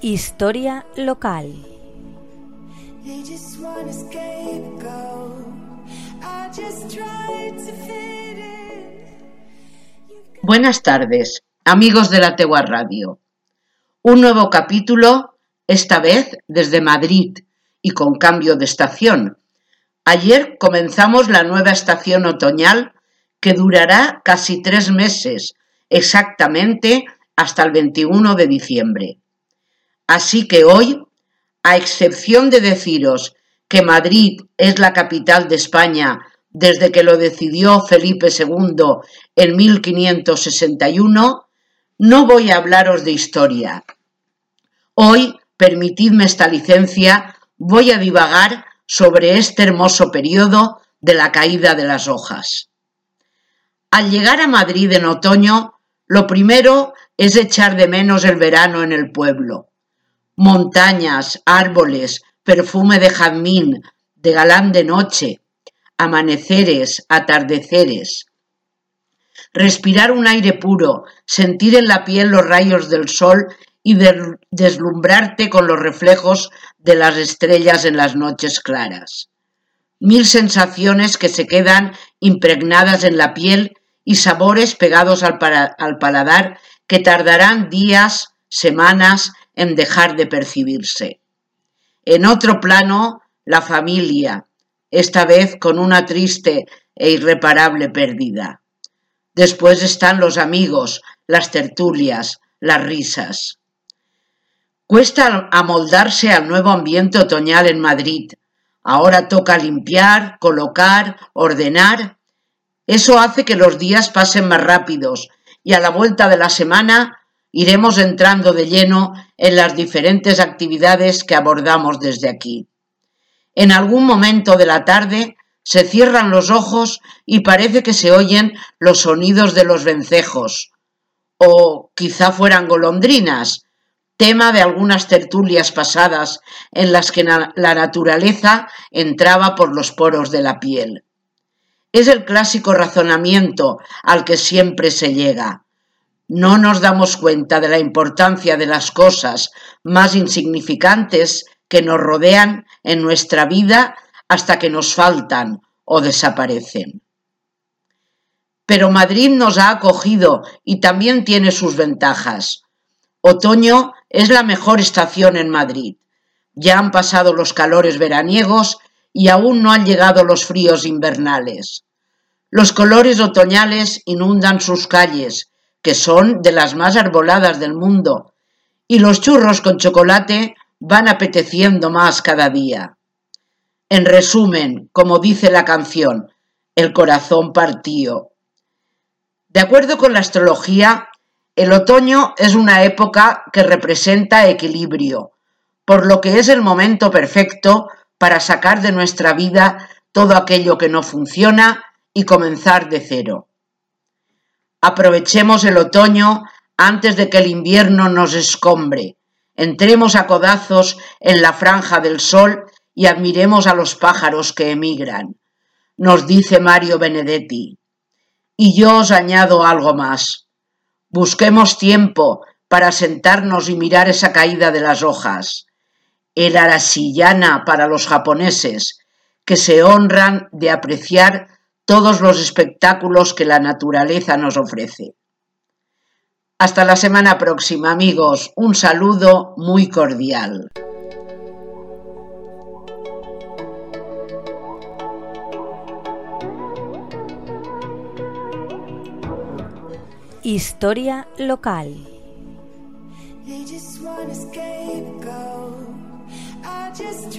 Historia local. Buenas tardes, amigos de la Tegua Radio. Un nuevo capítulo, esta vez desde Madrid y con cambio de estación. Ayer comenzamos la nueva estación otoñal que durará casi tres meses, exactamente hasta el 21 de diciembre. Así que hoy, a excepción de deciros que Madrid es la capital de España desde que lo decidió Felipe II en 1561, no voy a hablaros de historia. Hoy, permitidme esta licencia, voy a divagar sobre este hermoso periodo de la caída de las hojas. Al llegar a Madrid en otoño, lo primero es echar de menos el verano en el pueblo. Montañas, árboles, perfume de jazmín, de galán de noche, amaneceres, atardeceres. Respirar un aire puro, sentir en la piel los rayos del sol y deslumbrarte con los reflejos de las estrellas en las noches claras. Mil sensaciones que se quedan impregnadas en la piel y sabores pegados al, al paladar que tardarán días, semanas en dejar de percibirse. En otro plano, la familia, esta vez con una triste e irreparable pérdida. Después están los amigos, las tertulias, las risas. Cuesta amoldarse al nuevo ambiente otoñal en Madrid. Ahora toca limpiar, colocar, ordenar. Eso hace que los días pasen más rápidos y a la vuelta de la semana iremos entrando de lleno en las diferentes actividades que abordamos desde aquí. En algún momento de la tarde se cierran los ojos y parece que se oyen los sonidos de los vencejos, o quizá fueran golondrinas, tema de algunas tertulias pasadas en las que la naturaleza entraba por los poros de la piel. Es el clásico razonamiento al que siempre se llega. No nos damos cuenta de la importancia de las cosas más insignificantes que nos rodean en nuestra vida hasta que nos faltan o desaparecen. Pero Madrid nos ha acogido y también tiene sus ventajas. Otoño es la mejor estación en Madrid. Ya han pasado los calores veraniegos y aún no han llegado los fríos invernales. Los colores otoñales inundan sus calles, que son de las más arboladas del mundo, y los churros con chocolate van apeteciendo más cada día. En resumen, como dice la canción, el corazón partió. De acuerdo con la astrología, el otoño es una época que representa equilibrio, por lo que es el momento perfecto para sacar de nuestra vida todo aquello que no funciona y comenzar de cero. Aprovechemos el otoño antes de que el invierno nos escombre. Entremos a codazos en la franja del sol y admiremos a los pájaros que emigran, nos dice Mario Benedetti. Y yo os añado algo más. Busquemos tiempo para sentarnos y mirar esa caída de las hojas. El arasillana para los japoneses, que se honran de apreciar todos los espectáculos que la naturaleza nos ofrece. Hasta la semana próxima, amigos. Un saludo muy cordial. Historia local. just